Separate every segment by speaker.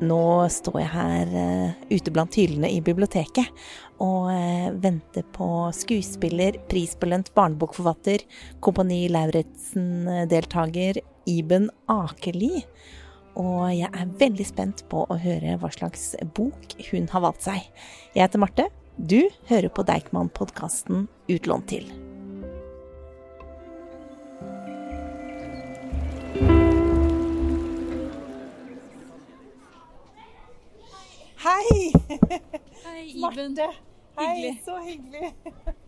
Speaker 1: Nå står jeg her uh, ute blant hyllene i biblioteket og uh, venter på skuespiller, prisbelønt barnebokforfatter, Kompani Lauritzen-deltaker Iben Akeli. Og jeg er veldig spent på å høre hva slags bok hun har valgt seg. Jeg heter Marte. Du hører på Deichman-podkasten Utlånt til. Hei!
Speaker 2: Iben.
Speaker 1: Marte. Hei,
Speaker 2: Hyggelig.
Speaker 1: så hyggelig.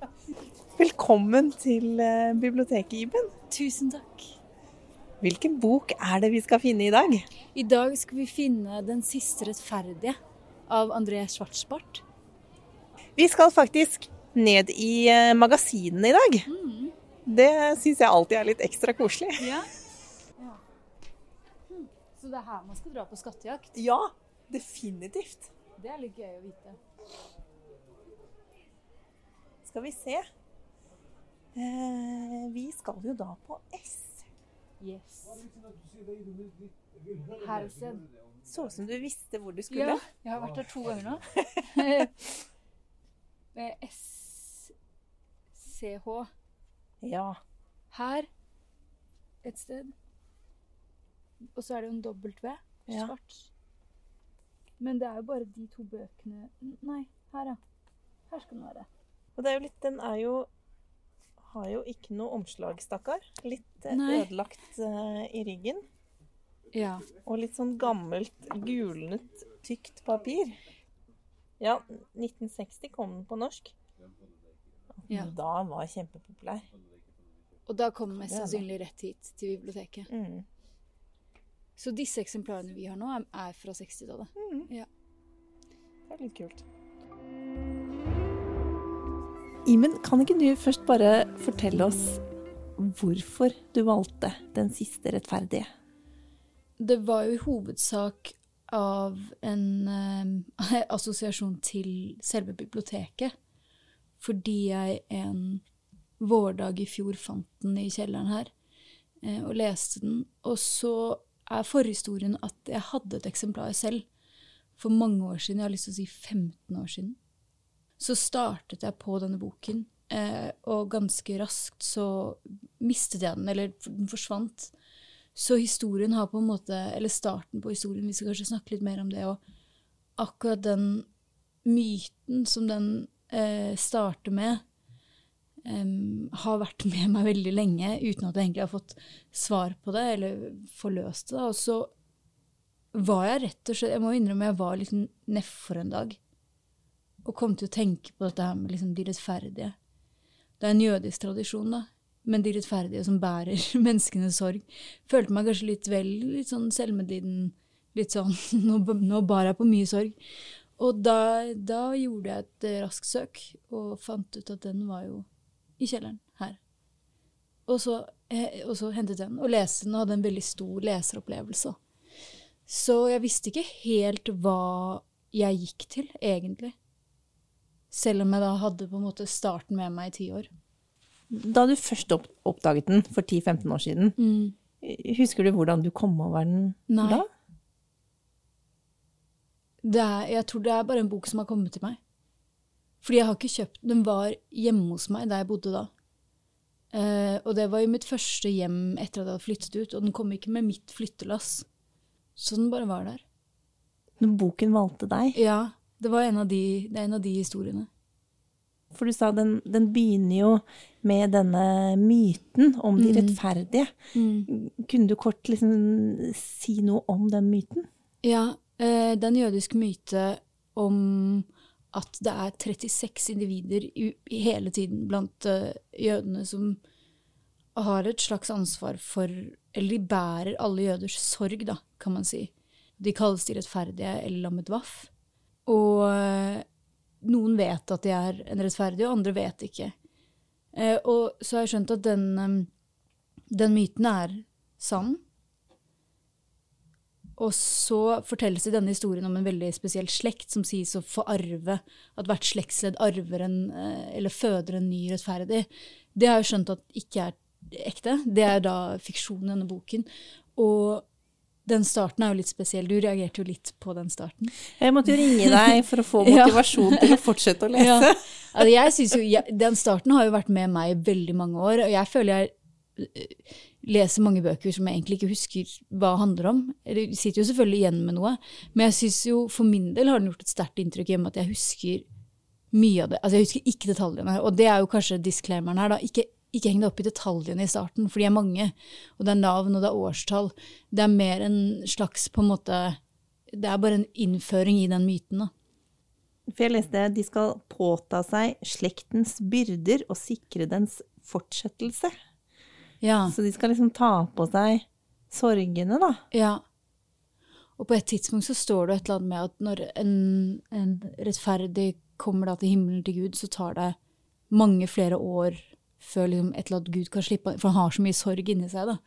Speaker 1: Velkommen til eh, biblioteket, Iben.
Speaker 2: Tusen takk.
Speaker 1: Hvilken bok er det vi skal finne i dag?
Speaker 2: I dag skal vi finne 'Den siste rettferdige' av André Schwartzbart.
Speaker 1: Vi skal faktisk ned i eh, magasinene i dag.
Speaker 2: Mm.
Speaker 1: Det syns jeg alltid er litt ekstra koselig.
Speaker 2: Ja. ja. Så det er her man skal dra på skattejakt?
Speaker 1: Ja, definitivt.
Speaker 2: Det er litt gøy å vite.
Speaker 1: Skal vi se. Eh, vi skal jo da på S.
Speaker 2: Yes. Sted.
Speaker 1: Så ut som du visste hvor du skulle.
Speaker 2: Ja, jeg har vært her to ganger nå. Med SCH.
Speaker 1: Ja.
Speaker 2: Her et sted. Og så er det jo en W.
Speaker 1: Ja.
Speaker 2: Svart. Men det er jo bare de to bøkene Nei, her, ja. Her skal den være.
Speaker 1: Og det er jo litt Den er jo har jo ikke noe omslag, stakkar. Litt eh,
Speaker 2: Nei.
Speaker 1: ødelagt uh, i ryggen.
Speaker 2: Ja.
Speaker 1: Og litt sånn gammelt, gulnet, tykt papir. Ja, 1960 kom den på norsk.
Speaker 2: Ja.
Speaker 1: Da var den kjempepopulær.
Speaker 2: Og da kom mest
Speaker 1: er det.
Speaker 2: sannsynlig rett hit til biblioteket.
Speaker 1: Mm.
Speaker 2: Så disse eksemplarene vi har nå, er, fra 60-tallet.
Speaker 1: Mm.
Speaker 2: Ja.
Speaker 1: Det er litt kult. Imen, kan ikke du først bare fortelle oss hvorfor du valgte den siste rettferdige?
Speaker 2: Det var jo i hovedsak av en eh, assosiasjon til selve biblioteket. Fordi jeg en vårdag i fjor fant den i kjelleren her eh, og leste den. Og så er forhistorien at jeg hadde et eksemplar selv for mange år siden. Jeg har lyst til å si 15 år siden. Så startet jeg på denne boken, eh, og ganske raskt så mistet jeg den, eller den forsvant. Så historien har på en måte, eller starten på historien, vi skal kanskje snakke litt mer om det, og akkurat den myten som den eh, starter med, em, har vært med meg veldig lenge, uten at jeg egentlig har fått svar på det, eller forløst det. Og så var jeg rett og slett, jeg må innrømme, jeg var litt nedfor en dag, og kom til å tenke på dette her med liksom de rettferdige. Det er en jødisk tradisjon, da. Men de rettferdige som bærer menneskenes sorg. Følte meg kanskje litt vel litt sånn selvmedliden. Litt sånn nå, nå bar jeg på mye sorg. Og da, da gjorde jeg et raskt søk, og fant ut at den var jo i kjelleren her. Og så, eh, og så hentet jeg den, og leste den, og hadde en veldig stor leseropplevelse. Så jeg visste ikke helt hva jeg gikk til, egentlig. Selv om jeg da hadde på en måte starten med meg i ti år.
Speaker 1: Da du først oppdaget den for 10-15 år siden, husker du hvordan du kom over den
Speaker 2: Nei.
Speaker 1: da?
Speaker 2: Det er, jeg tror det er bare en bok som har kommet til meg. Fordi jeg har ikke kjøpt den. Var hjemme hos meg der jeg bodde da. Eh, og det var jo mitt første hjem etter at jeg hadde flyttet ut, og den kom ikke med mitt flyttelass. Så den bare var der.
Speaker 1: Når boken valgte deg?
Speaker 2: Ja, det var en av de, det er en av de historiene.
Speaker 1: For du sa den, den begynner jo med denne myten om de
Speaker 2: Mm.
Speaker 1: rettferdige. Kunne du kort liksom si noe om den myten?
Speaker 2: Ja, eh, det er en jødisk myte om at det er 36 individer i, i hele tiden blant uh, jødene som har et slags ansvar for Eller de bærer alle jøders sorg, da, kan man si. De kalles de rettferdige eller lammet waff. Og uh, noen vet at de er en rettferdig, og andre vet ikke. Uh, og så har jeg skjønt at den, um, den myten er sann. Og så fortelles det denne historien om en veldig spesiell slekt som sies å få arve, at hvert slektsledd arver en, eh, eller føder en ny rettferdig. Det har jeg skjønt at ikke er ekte. Det er da fiksjonen i denne boken. Og Den starten er jo litt spesiell. Du reagerte jo litt på den starten.
Speaker 1: Jeg måtte jo ringe deg for å få motivasjon til å fortsette å lese.
Speaker 2: Ja. Altså, jeg synes jo, jeg, Den starten har jo vært med meg i veldig mange år, og jeg føler jeg leser mange bøker som jeg egentlig ikke husker hva det handler om. Jeg sitter jo selvfølgelig igjen med noe, men jeg synes jo for min del har den gjort et sterkt inntrykk hjemme at jeg husker mye av det. Altså jeg husker ikke detaljene, og det er jo kanskje disclaimeren her, da. Ikke, ikke heng deg opp i detaljene i starten, for de er mange. Og det er navn, og det er årstall. Det er mer en slags på en måte Det er bare en innføring i den myten, da.
Speaker 1: For jeg leste de skal påta seg slektens byrder og sikre dens fortsettelse.
Speaker 2: Ja.
Speaker 1: Så de skal liksom ta på seg sorgene, da.
Speaker 2: Ja. Og på et tidspunkt så står det et eller annet med at når en, en rettferdig kommer da til himmelen til Gud, så tar det mange flere år før liksom et eller annet Gud kan slippe for han har så mye sorg inni seg. da.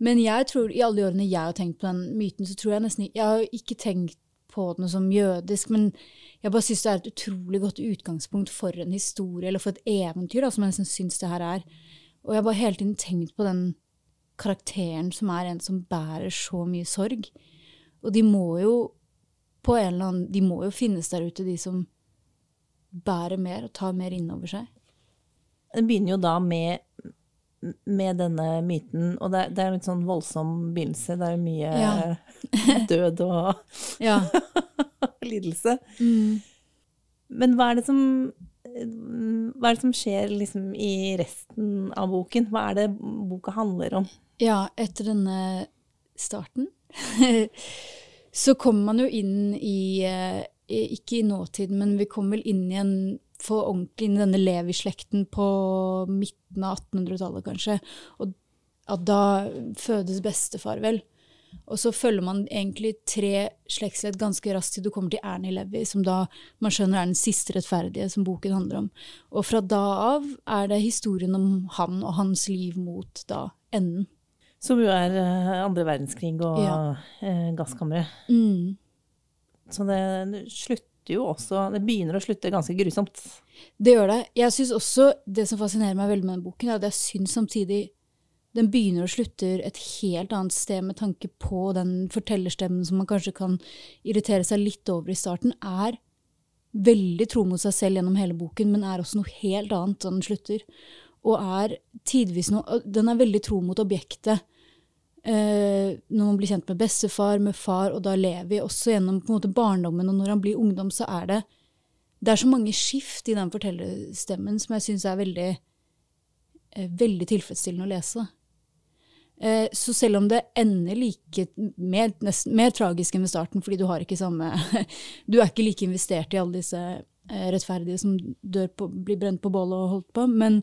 Speaker 2: Men jeg tror, i alle de årene jeg har tenkt på den myten, så tror jeg nesten Jeg har ikke tenkt på den som jødisk, men jeg bare syns det er et utrolig godt utgangspunkt for en historie, eller for et eventyr, da, som jeg nesten syns det her er. Og jeg har bare hele tiden tenkt på den karakteren som er en som bærer så mye sorg. Og de må jo på en eller annen De må jo finnes der ute, de som bærer mer og tar mer innover seg.
Speaker 1: Det begynner jo da med, med denne myten, og det, det er en litt sånn voldsom begynnelse. Det er mye
Speaker 2: Ja.
Speaker 1: død og lidelse.
Speaker 2: Mm.
Speaker 1: Men hva er det som hva er det som skjer liksom i resten av boken? Hva er det boka handler om?
Speaker 2: Ja, etter denne starten så kommer man jo inn i eh, Ikke i nåtiden, men vi kommer vel inn i en for ordentlig inn i denne Levi-slekten på midten av 1800-tallet, kanskje. Og at da fødes bestefar, vel. Og så følger man egentlig tre slektsledd ganske raskt til du kommer til Ernie Levi, som da man skjønner er den siste rettferdige som boken handler om. Og fra da av er det historien om han og hans liv mot da enden.
Speaker 1: Som jo er eh, andre verdenskrig og
Speaker 2: Ja.
Speaker 1: eh, gasskammeret.
Speaker 2: Mm.
Speaker 1: Så det slutter jo også Det begynner å slutte ganske grusomt.
Speaker 2: Det gjør det. Jeg synes også, Det som fascinerer meg veldig med denne boken, er at jeg syns samtidig den begynner og slutter et helt annet sted med tanke på den fortellerstemmen som man kanskje kan irritere seg litt over i starten, er veldig tro mot seg selv gjennom hele boken, men er også noe helt annet da den slutter. Og er tidvis noe Den er veldig tro mot objektet. Eh, når man blir kjent med bestefar, med far, og da lever vi også gjennom måte barndommen, og når han blir ungdom, så er det Det er så mange skift i den fortellerstemmen som jeg syns er veldig, eh, veldig tilfredsstillende å lese. Eh, så selv om det ender like mer, nesten, mer tragisk enn ved starten, fordi du har ikke samme Du er ikke like investert i alle disse eh, rettferdige som på, blir brent på bålet og holdt på, men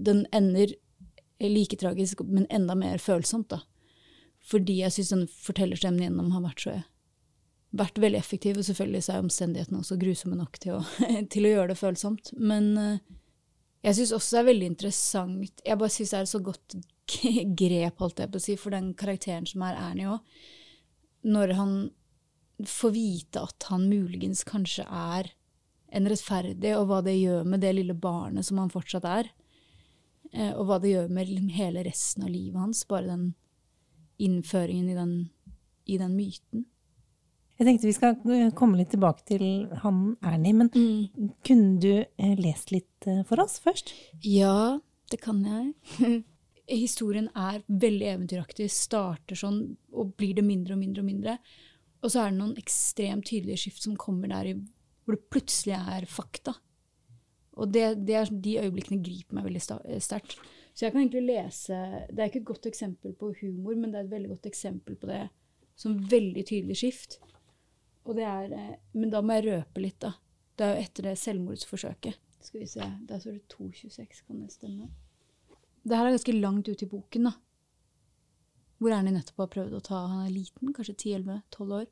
Speaker 2: den ender like tragisk, men enda mer følsomt, da. Fordi jeg syns den fortellerstemmen gjennom har vært så vært veldig effektiv, og selvfølgelig så er omstendighetene også grusomme nok til å, til å gjøre det følsomt. Men eh, jeg syns også det er veldig interessant Jeg bare syns det er et så godt grep, holdt jeg på å si, for den karakteren som er Ernie òg. Når han får vite at han muligens kanskje er en rettferdig, og hva det gjør med det lille barnet som han fortsatt er. Eh, og hva det gjør med hele resten av livet hans, bare den innføringen i den, i den myten.
Speaker 1: Jeg tenkte vi skal eh, komme litt tilbake til han Ernie, men kunne du eh, lest litt eh, for oss først?
Speaker 2: Ja, det kan jeg. Historien er veldig eventyraktig, starter sånn og blir det mindre og mindre og mindre. Og så er det noen ekstremt tydelige skift som kommer der i, hvor det plutselig er fakta. Og det, det er, de øyeblikkene griper meg veldig sterkt. Så jeg kan egentlig lese Det er ikke et godt eksempel på humor, men det er et veldig godt eksempel på det som veldig tydelig skift. Er, eh, men da må jeg røpe litt, da. Det er jo etter det selvmordsforsøket. Skal vi se, der står det 2,26, kan det stemme? Det her er ganske langt ut i boken, da. Hvor Ernie nettopp har prøvd å ta Han er liten, kanskje 10-11-12 år,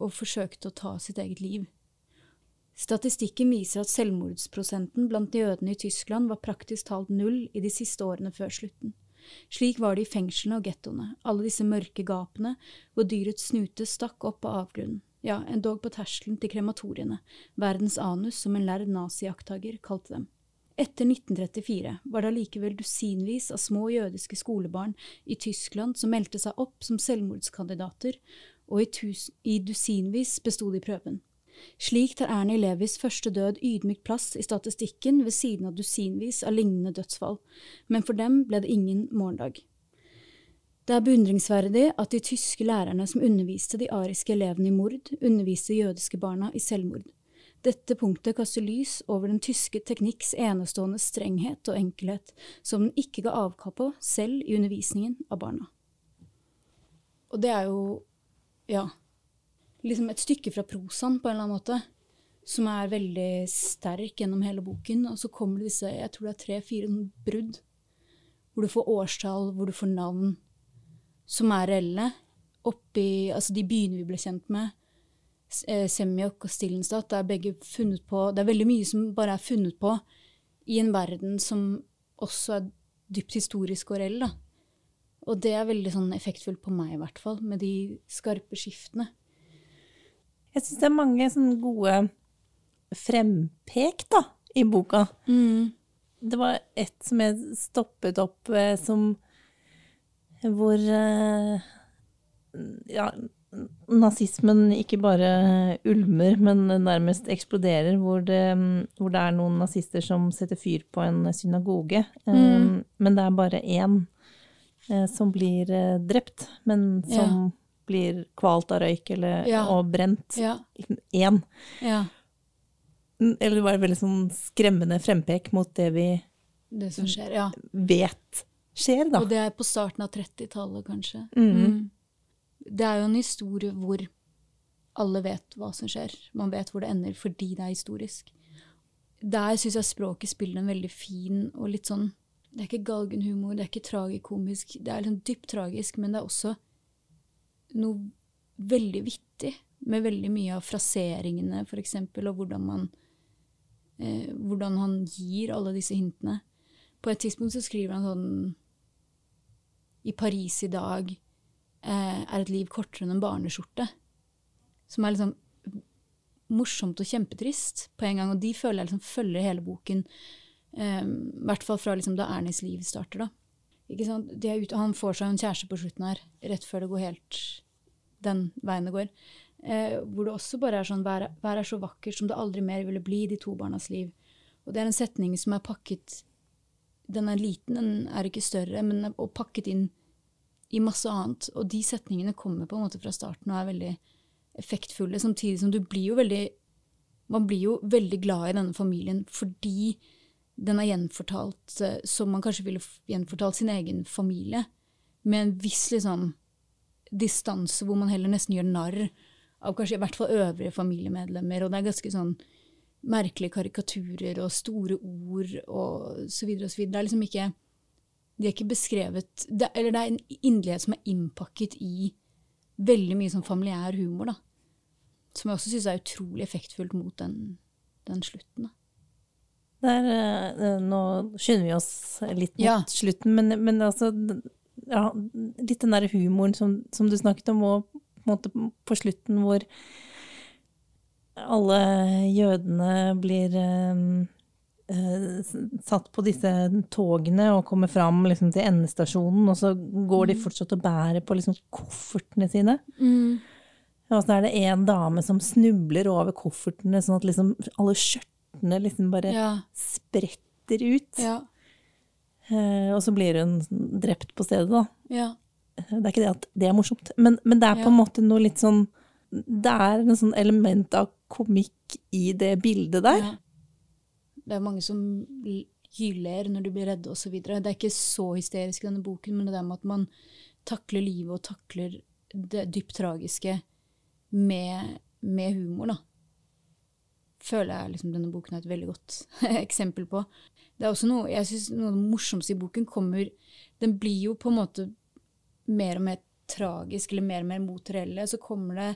Speaker 2: og forsøkt å ta sitt eget liv. Statistikken viser at selvmordsprosenten blant jødene i Tyskland var praktisk talt null i de siste årene før slutten. Slik var det i fengslene og gettoene, alle disse mørke gapene hvor dyrets snute stakk opp av avgrunnen. Ja, endog på terskelen til krematoriene, verdens anus, som en lærd nazi-jakttager kalte dem. Etter 1934 var det allikevel dusinvis av små jødiske skolebarn i Tyskland som meldte seg opp som selvmordskandidater, og i, tus i dusinvis besto de prøven. Slik tar Ernie Levis første død ydmykt plass i statistikken ved siden av dusinvis av lignende dødsfall, men for dem ble det ingen morgendag. Det er beundringsverdig at de tyske lærerne som underviste de ariske elevene i mord, underviste jødiske barna i selvmord. Dette punktet kaster lys over den tyske teknikks enestående strenghet og enkelhet, som den ikke ga avkall på selv i undervisningen av barna. Og det er jo, ja, liksom et stykke fra prosaen på en eller annen måte, som er veldig sterk gjennom hele boken. Og så kommer det disse, jeg tror det er tre-fire brudd, hvor du får årstall, hvor du får navn, som er reelle. Oppi, altså de byene vi ble kjent med, Eh, Semjok og Stillenstad, det er begge funnet på Det er veldig mye som bare er funnet på i en verden som også er dypt historisk og reell. da. Og det er veldig sånn effektfullt på meg, i hvert fall, med de skarpe skiftene.
Speaker 1: Jeg syns det er mange sånne gode frempek da, i boka. Mm. Det var ett som jeg stoppet opp eh, som Hvor eh, ja, nazismen ikke bare ulmer, men nærmest eksploderer, hvor det, hvor det, er noen nazister som setter fyr på en synagoge. Mm. Um, men det er bare én uh, som blir drept, men som ja. blir kvalt av røyk eller, ja. og brent. Ja. Én. Eller det var et veldig sånn skremmende frempek mot det vi
Speaker 2: det skjer,
Speaker 1: vet skjer, da.
Speaker 2: Og det er på starten av 30-tallet, kanskje. Mm. Mm. Det er jo en historie hvor alle vet hva som skjer. Man vet hvor det ender fordi det er historisk. Der syns jeg språket spiller en veldig fin og litt sånn Det er ikke galgenhumor, det er ikke tragikomisk. Det er liksom dypt tragisk, men det er også noe veldig vittig med veldig mye av fraseringene, for eksempel, og hvordan man eh, Hvordan han gir alle disse hintene. På et tidspunkt så skriver han sånn I Paris i dag eh, er et liv kortere enn en barneskjorte. Som er liksom morsomt og kjempetrist på en gang. Og de føler jeg liksom følger hele boken. Eh, I hvert fall fra liksom da Ernies liv starter. da. Ute, han får seg en kjæreste på slutten her, rett før det går helt den veien det går. Eh, hvor det også bare er sånn Vær, vær er så vakkert som det aldri mer ville bli i de to barnas liv. Og det er en setning som er pakket Den er liten, den er ikke større, men er pakket inn i masse annet. Og de setningene kommer på en måte fra starten og er veldig effektfulle, samtidig som du blir jo veldig Man blir jo veldig glad i denne familien fordi den er gjenfortalt eh, som man kanskje ville gjenfortalt sin egen familie, med en viss liksom distanse hvor man heller nesten gjør narr av kanskje i hvert fall øvrige familiemedlemmer, og det er ganske sånn merkelige karikaturer og store ord og så videre og så videre. Det er liksom ikke de er ikke beskrevet det, Eller det er en inderlighet som er innpakket i veldig mye sånn familiær humor, da. Som jeg også syns er utrolig effektfullt mot den, den slutten. da.
Speaker 1: Der, eh, nå skynder vi oss litt mot ja. slutten, men, men, altså ja, Litt den der humoren som, som, du snakket om, og på, på slutten hvor alle jødene blir um, Eh, satt på disse togene og kommer fram liksom, til endestasjonen, og så går de mm. fortsatt og bærer på liksom, koffertene sine. Mm. Og så er det en dame som snubler over koffertene, sånn at liksom, alle skjørtene liksom bare ja. spretter ut. Ja. Eh, og så blir hun drept på stedet, da. Ja. Det er ikke det at det er morsomt, men, men det er på en måte noe litt sånn Det er en sånn element av komikk i det bildet der.
Speaker 2: Det er mange som hyler når de blir redde osv. Det er ikke så hysterisk denne boken, men det der med at man takler livet og takler det dypt tragiske med, med humor, da. Føler jeg liksom denne boken er et veldig godt eksempel på. Det er også noe jeg synes noe av det morsomste i boken kommer Den blir jo på en måte mer og mer tragisk, eller mer og mer mot reelle. Så kommer det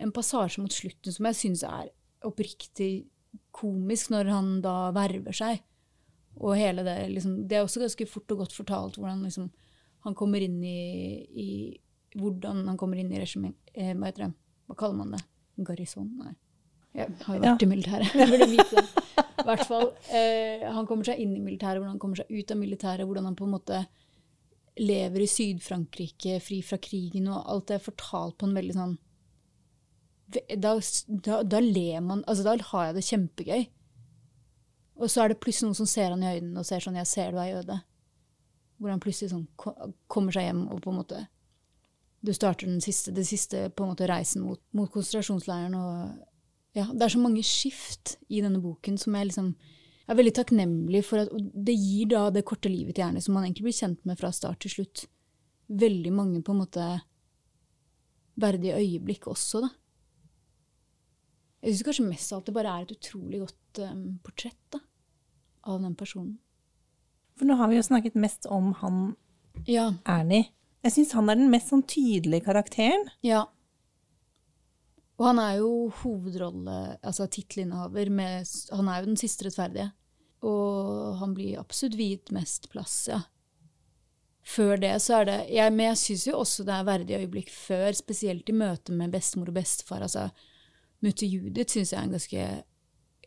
Speaker 2: en passasje mot slutten som jeg syns er oppriktig komisk når han da verver seg. Og hele det liksom, Det er også ganske fort og godt fortalt hvordan liksom, han kommer inn i, i Hvordan han kommer inn i regiment eh, Hva heter det? Hva kaller man det? Garison? Nei. Jeg har jo vært ja. i militæret. Jeg burde vite det. I hvert fall. Eh, han kommer seg inn i militæret, hvordan han kommer seg ut av militæret, hvordan han på en måte lever i Syd-Frankrike, fri fra krigen, og alt det er fortalt på en veldig sånn da, da, da, ler man Altså, da har jeg det kjempegøy. Og så er det plutselig noen som ser han i øynene og ser sånn 'Jeg ser du er jøde'. Hvor han plutselig sånn kommer seg hjem og på en måte Du starter den siste, det siste på en måte reisen mot, mot konsentrasjonsleiren. Og ja, det er så mange skift i denne boken som jeg liksom er veldig takknemlig for at det gir da det korte livet til hjernen som man egentlig blir kjent med fra start til slutt, veldig mange på en måte verdige øyeblikk også, da. Jeg syns kanskje mest av alt det bare er et utrolig godt um, portrett da, av den personen.
Speaker 1: For nå har vi jo snakket mest om han
Speaker 2: ja.
Speaker 1: Ernie. Jeg syns han er den mest sånn tydelige karakteren.
Speaker 2: Ja. Og han er jo hovedrolle, altså tittelinnehaver med Han er jo den siste rettferdige. Og han blir absolutt viet mest plass, ja. Før det så er det jeg, Men jeg syns jo også det er verdige øyeblikk før, spesielt i møte med bestemor og bestefar. altså Mutter Judith syns jeg er en ganske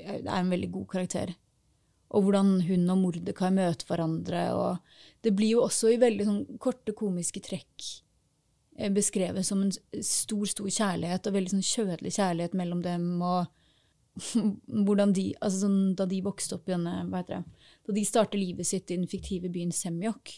Speaker 2: er en veldig god karakter. Og hvordan hun og Mordekai møter hverandre. og Det blir jo også i veldig sånn korte, komiske trekk eh, beskrevet som en stor, stor kjærlighet, og veldig sånn kjødelig kjærlighet mellom dem. og hvordan de, altså sånn, Da de vokste opp i denne, hva heter det, da de starter livet sitt i den fiktive byen Semjok,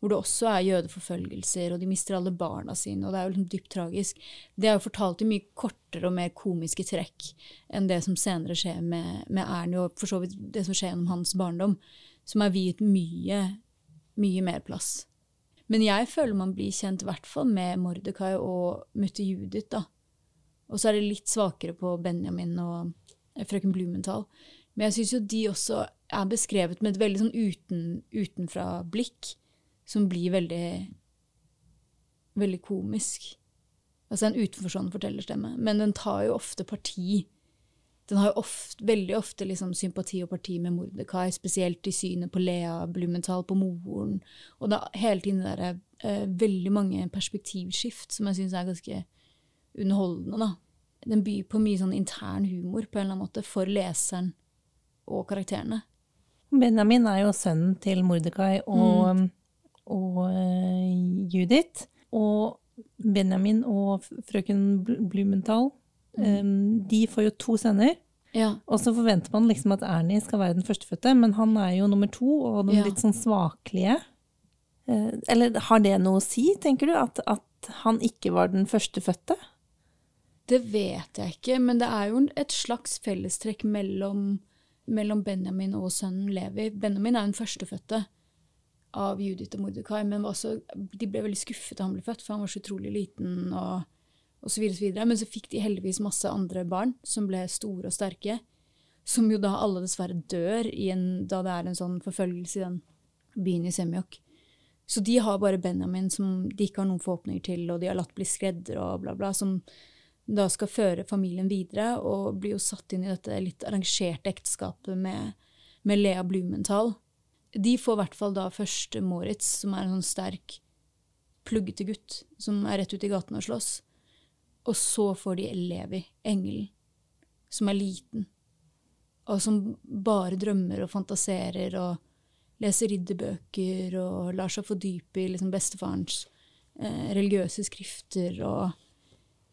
Speaker 2: hvor det også er jødeforfølgelser, og de mister alle barna sine, og det er jo liksom dypt tragisk. Det er jo fortalt i mye kortere og mer komiske trekk enn det som senere skjer med, med Ernie, og for så vidt det som skjer gjennom hans barndom, som er viet mye, mye mer plass. Men jeg føler man blir kjent i hvert fall med Mordekai og mutter Judith, da. Og så er det litt svakere på Benjamin og frøken Blumenthal. Men jeg syns jo de også er beskrevet med et veldig sånn uten, utenfra-blikk som blir veldig veldig komisk. Altså en utenforstående fortellerstemme. Men den tar jo ofte parti. Den har jo ofte, veldig ofte liksom sympati og parti med Mordekai, spesielt i synet på Lea Blumenthal, på moren. Og da hele tiden det der, eh, veldig mange perspektivskift som jeg syns er ganske underholdende. da. Den byr på mye sånn intern humor på en eller annen måte for leseren og karakterene.
Speaker 1: Benjamin er jo sønnen til Mordekai og mm og uh, Judith. Og Benjamin og frøken Blumenthal, mm. de får jo to sønner.
Speaker 2: Ja.
Speaker 1: Og så forventer man liksom at Ernie skal være den førstefødte, men han er jo nummer to og den ja. litt sånn svaklige. Uh, eller har det noe å si, tenker du? At, at han ikke var den førstefødte?
Speaker 2: Det vet jeg ikke, men det er jo et slags fellestrekk mellom, mellom Benjamin og sønnen Levi. Benjamin er den førstefødte av Judith og Mordekai, men også, de ble veldig skuffet da han ble født, for han var så utrolig liten. og, og så videre, og så videre. Men så fikk de heldigvis masse andre barn som ble store og sterke. Som jo da alle dessverre dør en, da det er en sånn forfølgelse i den byen i Semjok. Så de har bare Benjamin, som de ikke har noen forhåpninger til, og de har latt bli skredder og bla, bla, som da skal føre familien videre, og blir jo satt inn i dette litt arrangerte ekteskapet med, med Lea Blumenthal de får i hvert fall da første Moritz, som er en sånn sterk, pluggete gutt som er rett ut i gaten og slåss. Og så får de Levi, engelen, som er liten, og som bare drømmer og fantaserer og leser ridderbøker og lar seg fordype i liksom bestefarens eh, religiøse skrifter og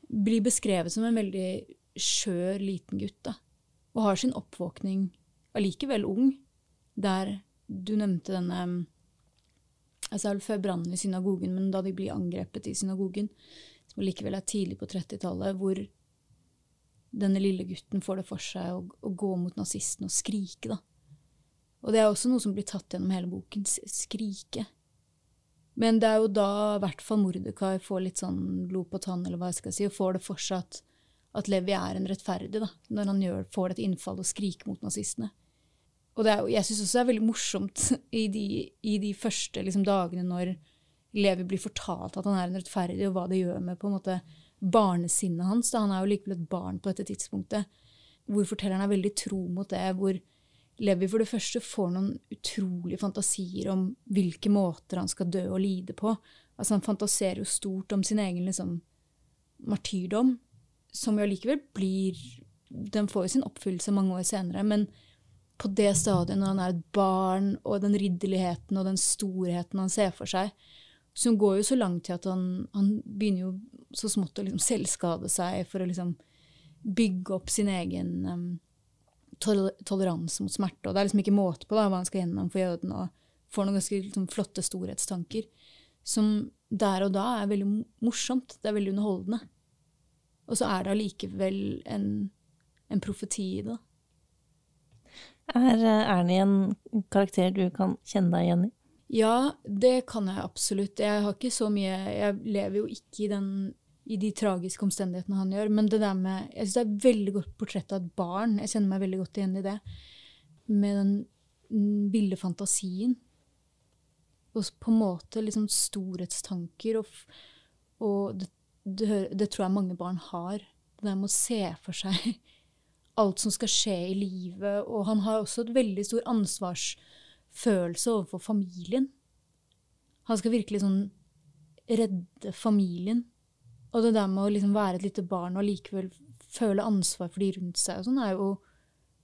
Speaker 2: blir beskrevet som en veldig skjør, liten gutt, da. Og har sin oppvåkning allikevel ung, der du nevnte denne altså Før brannen i synagogen, men da de blir angrepet i synagogen, som likevel er tidlig på 30-tallet, hvor denne lille gutten får det for seg å, å gå mot nazistene og skrike. da. Og det er også noe som blir tatt gjennom hele boken. Skrike. Men det er jo da i hvert fall Mordekai får litt sånn blod på tann, eller hva jeg skal si, og får det for seg at, at Levi er en rettferdig, da, når han gjør, får et innfall og skriker mot nazistene. Og er, jeg syns også det er veldig morsomt i de, i de første liksom, dagene når Levi blir fortalt at han er en rettferdig, og hva det gjør med på en måte barnesinnet hans. Da. Han er jo likevel et barn på dette tidspunktet. Hvor fortelleren er veldig tro mot det. Hvor Levi for det første får noen utrolige fantasier om hvilke måter han skal dø og lide på. Altså Han fantaserer jo stort om sin egen liksom, martyrdom, som jo allikevel blir Den får jo sin oppfyllelse mange år senere. men på det stadiet når han er et barn, og den ridderligheten og den storheten han ser for seg. Så går jo så langt til at han, han begynner jo så smått å liksom selvskade seg for å liksom bygge opp sin egen um, tol toleranse mot smerte. Og det er liksom ikke måte på da, hva han skal gjennom for jøden, og får noen ganske liksom, flotte storhetstanker. Som der og da er veldig morsomt. Det er veldig underholdende. Og så er det allikevel en, en profeti i det.
Speaker 1: Er eh, Ernie en karakter du kan kjenne deg igjen i?
Speaker 2: Ja, det kan jeg absolutt. Jeg har ikke så mye Jeg lever jo ikke i, den, i de tragiske omstendighetene han gjør. Men det der med Jeg syns det er veldig godt portrett av et barn. Jeg kjenner meg veldig godt igjen i det. Med den ville fantasien. Og på en måte liksom storhetstanker. Og, og det, det, det tror jeg mange barn har. Det der med å se for seg alt som skal skje i livet. Og han har også et veldig stor ansvarsfølelse overfor familien. Han skal virkelig sånn redde familien. Og det der med å liksom være et lite barn og likevel føle ansvar for de rundt seg, og sånn er jo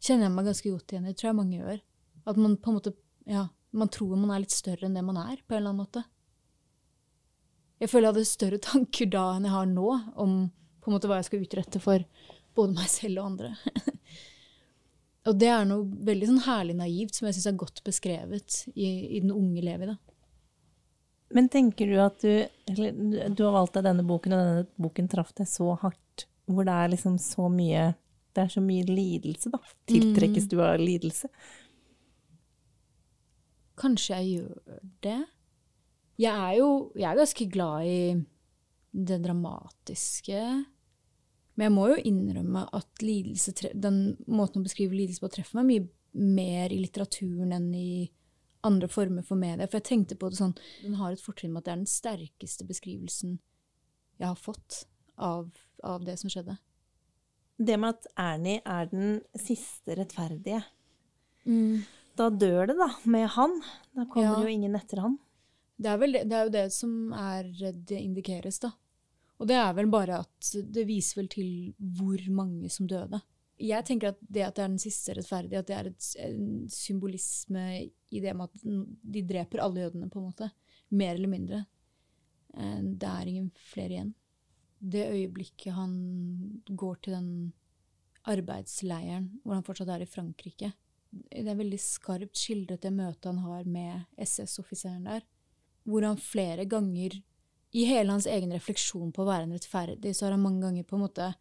Speaker 2: kjenner jeg meg ganske godt igjen i. Tror jeg mange gjør. At man på en måte ja, man tror man er litt større enn det man er, på en eller annen måte. Jeg føler jeg hadde større tanker da enn jeg har nå, om på en måte hva jeg skal utrette for både meg selv og andre. og det er noe veldig sånn herlig naivt som jeg syns er godt beskrevet i, i, den unge Levi. da.
Speaker 1: Men tenker du at du Du har valgt deg denne boken, og denne boken traff deg så hardt, hvor det er liksom så mye Det er så mye lidelse, da. Tiltrekkes mm. du av lidelse?
Speaker 2: Kanskje jeg gjør det. Jeg er jo jeg er ganske glad i det dramatiske. Men jeg må jo innrømme at lidelse, den måten å beskrive lidelse på treffer meg mye mer i litteraturen enn i andre former for media. For jeg tenkte på det sånn Den har et fortrinn med at det er den sterkeste beskrivelsen jeg har fått av, av det som skjedde.
Speaker 1: Det med at Ernie er den siste rettferdige.
Speaker 2: Mm.
Speaker 1: Da dør det, da, med han. Da kommer ja. jo ingen etter han.
Speaker 2: Det er, vel, det er jo det som er det indikeres, da. Og det er vel bare at det viser vel til hvor mange som døde. Jeg tenker at det at det er den siste rettferdige, at det er et, en symbolisme i det med at de dreper alle jødene, på en måte. Mer eller mindre. Eh, det er ingen flere igjen. Det øyeblikket han går til den arbeidsleiren hvor han fortsatt er i Frankrike, det er veldig skarpt skildret det møtet han har med SS-offiseren der, hvor han flere ganger i hele hans egen refleksjon på å være en rettferdig, så har han mange ganger på en måte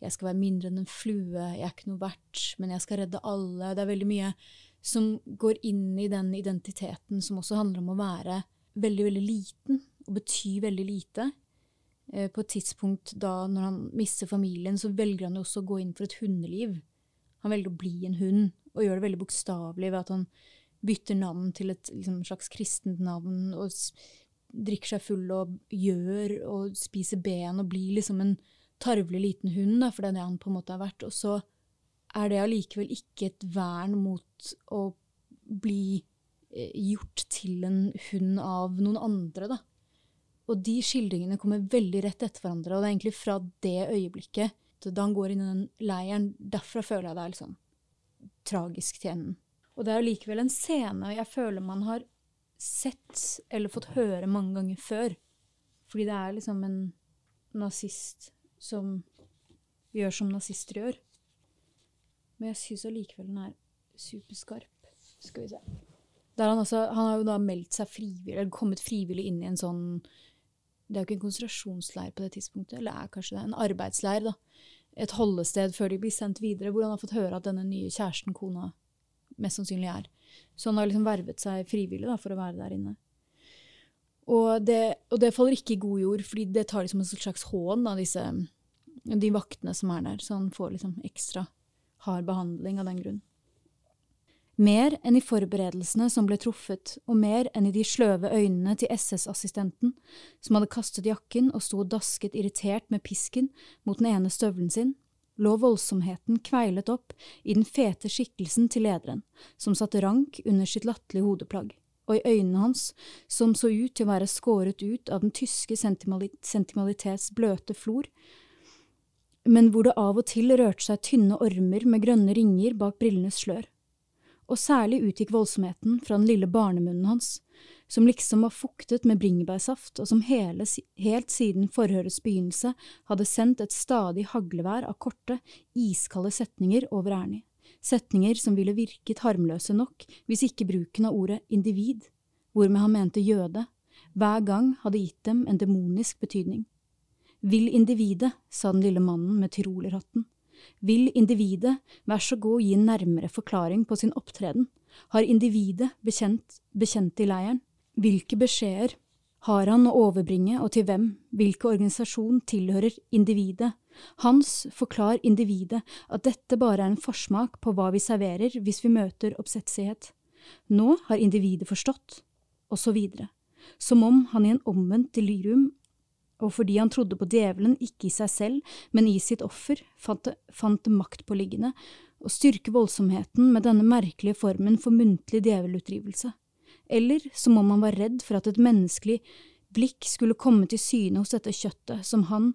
Speaker 2: Jeg skal være mindre enn en flue, jeg er ikke noe verdt, men jeg skal redde alle. Det er veldig mye som går inn i den identiteten som også handler om å være veldig, veldig liten, og bety veldig lite. Eh, på et tidspunkt da, når han mister familien, så velger han jo også å gå inn for et hundeliv. Han velger å bli en hund, og gjør det veldig bokstavelig ved at han bytter navn til et liksom, slags kristent navn, og drikker seg full og gjør og spiser ben og blir liksom en tarvelig liten hund, da, for det er det han på en måte har vært. Og så er det allikevel ikke et vern mot å bli eh, gjort til en hund av noen andre, da. Og de skildringene kommer veldig rett etter hverandre, og det er egentlig fra det øyeblikket, da han går inn i den leiren, derfra føler jeg det er liksom tragisk til enden. Og det er jo likevel en scene og jeg føler man har sett eller fått høre mange ganger før. Fordi det er liksom en nazist som gjør som nazister gjør. Men jeg syns allikevel den er superskarp. Skal vi se. Han, også, han, har jo da meldt seg frivillig, eller kommet frivillig inn i en sånn Det er jo ikke en konsentrasjonsleir på det tidspunktet, eller er kanskje det en arbeidsleir, da. Et holdested før de blir sendt videre, hvor han har fått høre at denne nye kjæresten, kona, mest sannsynlig er. Så han har liksom vervet seg frivillig da, for å være der inne. Og det, og det, faller ikke i god jord, fordi det tar liksom en slags hån av disse, de vaktene som er der. Så han får liksom ekstra hard behandling av den grunn. Mer enn i forberedelsene som ble truffet, og mer enn i de sløve øynene til SS-assistenten, som hadde kastet jakken og sto og dasket irritert med pisken mot den ene støvelen sin, lå voldsomheten kveilet opp i den fete skikkelsen til lederen, som satt rank under sitt latterlige hodeplagg, og i øynene hans, som så ut til å være skåret ut av den tyske sentimalitets bløte flor, men hvor det av og til rørte seg tynne ormer med grønne ringer bak brillenes slør. og særlig utgikk voldsomheten fra den lille barnemunnen hans, som liksom var fuktet med bringebærsaft, og som hele, helt siden forhørets begynnelse hadde sendt et stadig haglevær av korte, iskalde setninger over Ernie, setninger som ville virket harmløse nok hvis ikke bruken av ordet individ, hvormed han mente jøde, hver gang hadde gitt dem en demonisk betydning. Vil individet, sa den lille mannen med tyrolerhatten. Vil individet, vær så god gi nærmere forklaring på sin opptreden. Har individet bekjent, bekjent i leiren? Hvilke beskjeder har han å overbringe, og til hvem, hvilken organisasjon tilhører individet? Hans forklar individet at dette bare er en forsmak på hva vi serverer hvis vi møter oppsetsighet. Nå har individet forstått, og så videre, som om han i en omvendt delirium og fordi han trodde på djevelen ikke i seg selv, men i sitt offer, fant det, fant det maktpåliggende å styrke voldsomheten med denne merkelige formen for muntlig djevelutdrivelse. Eller som om han var redd for at et menneskelig blikk skulle komme til syne hos dette kjøttet, som han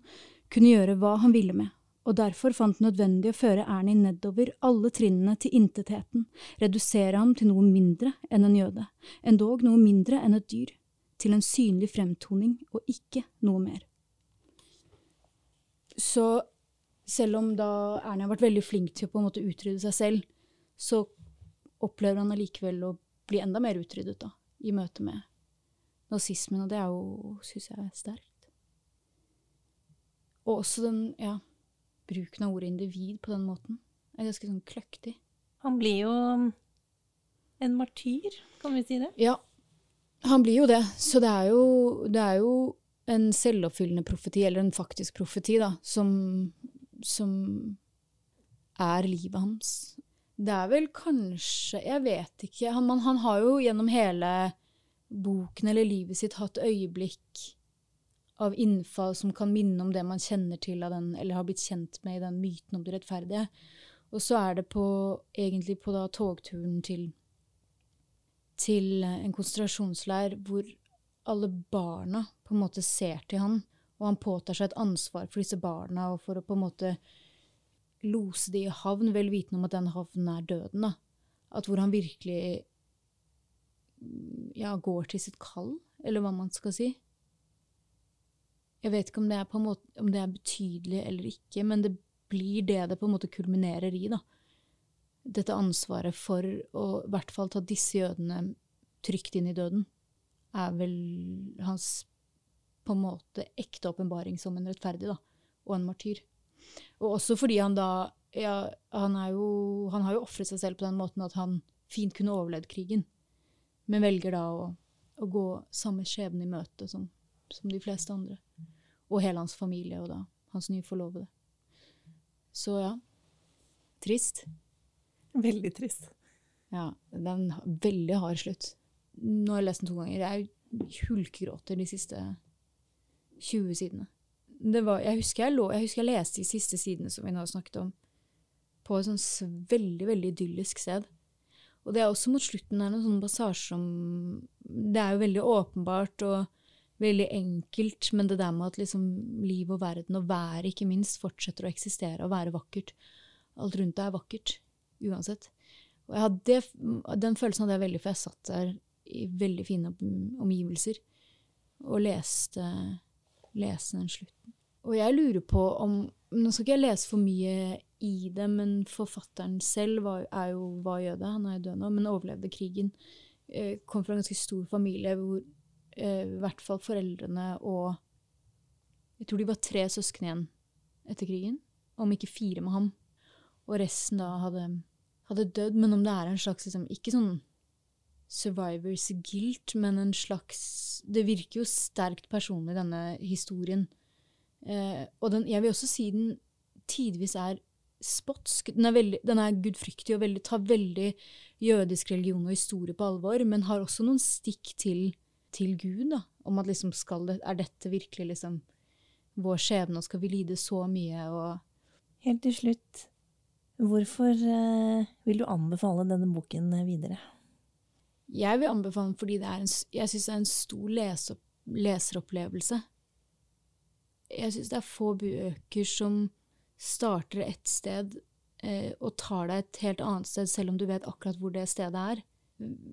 Speaker 2: kunne gjøre hva han ville med, og derfor fant det nødvendig å føre Ernie nedover alle trinnene til intetheten, redusere ham til noe mindre enn en jøde, endog noe mindre enn et dyr til en synlig fremtoning og ikke noe mer. Så selv om da Ernie har vært veldig flink til å på en måte utrydde seg selv, så opplever han allikevel å bli enda mer utryddet da, i møte med nazismen, og det er jo, syns jeg, er sterkt. Og også den, ja, bruken av ordet individ på den måten er ganske sånn kløktig.
Speaker 1: Han blir jo en martyr, kan vi si det?
Speaker 2: Ja, han blir jo det. Så det er jo, det er jo en selvoppfyllende profeti, eller en faktisk profeti, da, som, som er livet hans. Det er vel kanskje Jeg vet ikke. Han, man, han har jo gjennom hele boken eller livet sitt hatt øyeblikk av innfall som kan minne om det man kjenner til av den, eller har blitt kjent med i den myten om det rettferdige. Og så er det på, egentlig på da togturen til til en konsentrasjonsleir hvor alle barna på en måte ser til han, og han påtar seg et ansvar for disse barna og for å på en måte lose de i havn, vel vitende om at den havnen er døden. da. At hvor han virkelig ja, går til sitt kall, eller hva man skal si. Jeg vet ikke om det måte, om det er betydelig eller ikke, men det blir det det på en måte kulminerer i. da dette ansvaret for å i hvert fall ta disse jødene trygt inn i døden, er vel hans på en måte ekte åpenbaring som en rettferdig, da, og en martyr. Og også fordi han da ja, han, jo, han har jo ofret seg selv på den måten at han fint kunne overlevd krigen, men velger da å, å gå samme skjebne i møte som, som, de fleste andre. Og hele hans familie og da hans nye forlovede. Så ja, trist.
Speaker 1: Veldig trist.
Speaker 2: Ja, det er en veldig hard slutt. Nå har jeg lest den to ganger. Jeg hulkegråter de siste 20 sidene. Var, jeg, husker jeg, lå, jeg, husker jeg, leste de siste sidene som vi nå snakket om, på et sånn veldig, veldig idyllisk sted. Og det er også mot slutten der noen sånne passasjer som Det er jo veldig åpenbart og veldig enkelt, men det der med at liksom liv og verden og været ikke minst fortsetter å eksistere og være vakkert. Alt rundt deg er vakkert uansett. Og hadde, den følelsen hadde jeg veldig, for jeg satt der i veldig fine omgivelser og leste, leste den slutten. Og jeg lurer på om Nå skal ikke jeg lese for mye i det, men forfatteren selv var, er jo, var jøde, han er jo død nå, men overlevde krigen. Eh, kom fra en ganske stor familie hvor eh, i hvert fall foreldrene og Jeg tror de var tre søsken igjen etter krigen, om ikke fire med ham og resten da hadde, hadde dødd. Men om det er en slags liksom, Ikke sånn survivors guilt, men en slags Det virker jo sterkt personlig, denne historien. Eh, og den, jeg vil også si den tidvis er spotsk. Den er, veldig, den er gudfryktig og veldig, tar veldig jødisk religion og historie på alvor, men har også noen stikk til, til Gud. da, Om at liksom skal det, er dette virkelig liksom vår skjebne, og skal vi lide så mye? og
Speaker 1: Helt til slutt, Hvorfor eh, vil du anbefale denne boken videre?
Speaker 2: Jeg vil anbefale den fordi en, jeg syns det er en stor lese, leseropplevelse. Jeg syns det er få bøker som starter ett sted eh, og tar deg et helt annet sted, selv om du vet akkurat hvor det stedet er.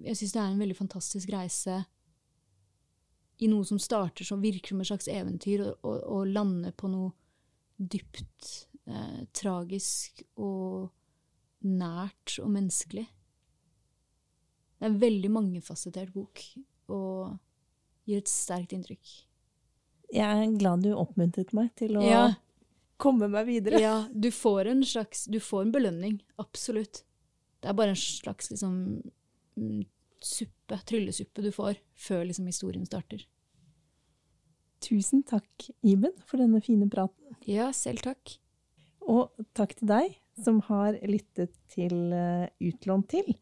Speaker 2: Jeg syns det er en veldig fantastisk reise i noe som starter som virker som et slags eventyr, og, og, og lander på noe dypt eh, tragisk og nært og menneskelig. Det er en veldig mangefasettert bok, og gir et sterkt inntrykk.
Speaker 1: Jeg er glad du oppmuntret meg til å
Speaker 2: Ja.
Speaker 1: komme meg videre.
Speaker 2: Ja, du får en slags Du får en belønning. Absolutt. Det er bare en slags liksom mm, suppe, tryllesuppe, du får før liksom historien starter.
Speaker 1: Tusen takk, Iben, for denne fine praten.
Speaker 2: Ja, selv takk.
Speaker 1: Og takk til deg som har lyttet til eh, Utlånt til.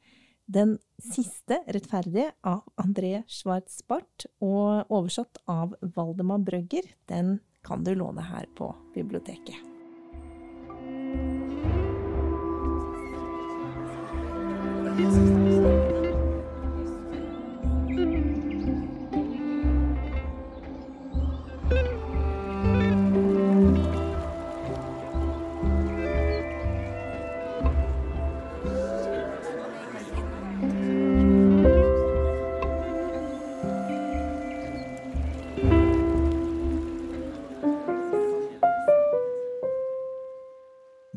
Speaker 1: Den siste rettferdige av André Schwartz Barth og oversatt av Valdemar Brøgger. Den kan du låne her på biblioteket.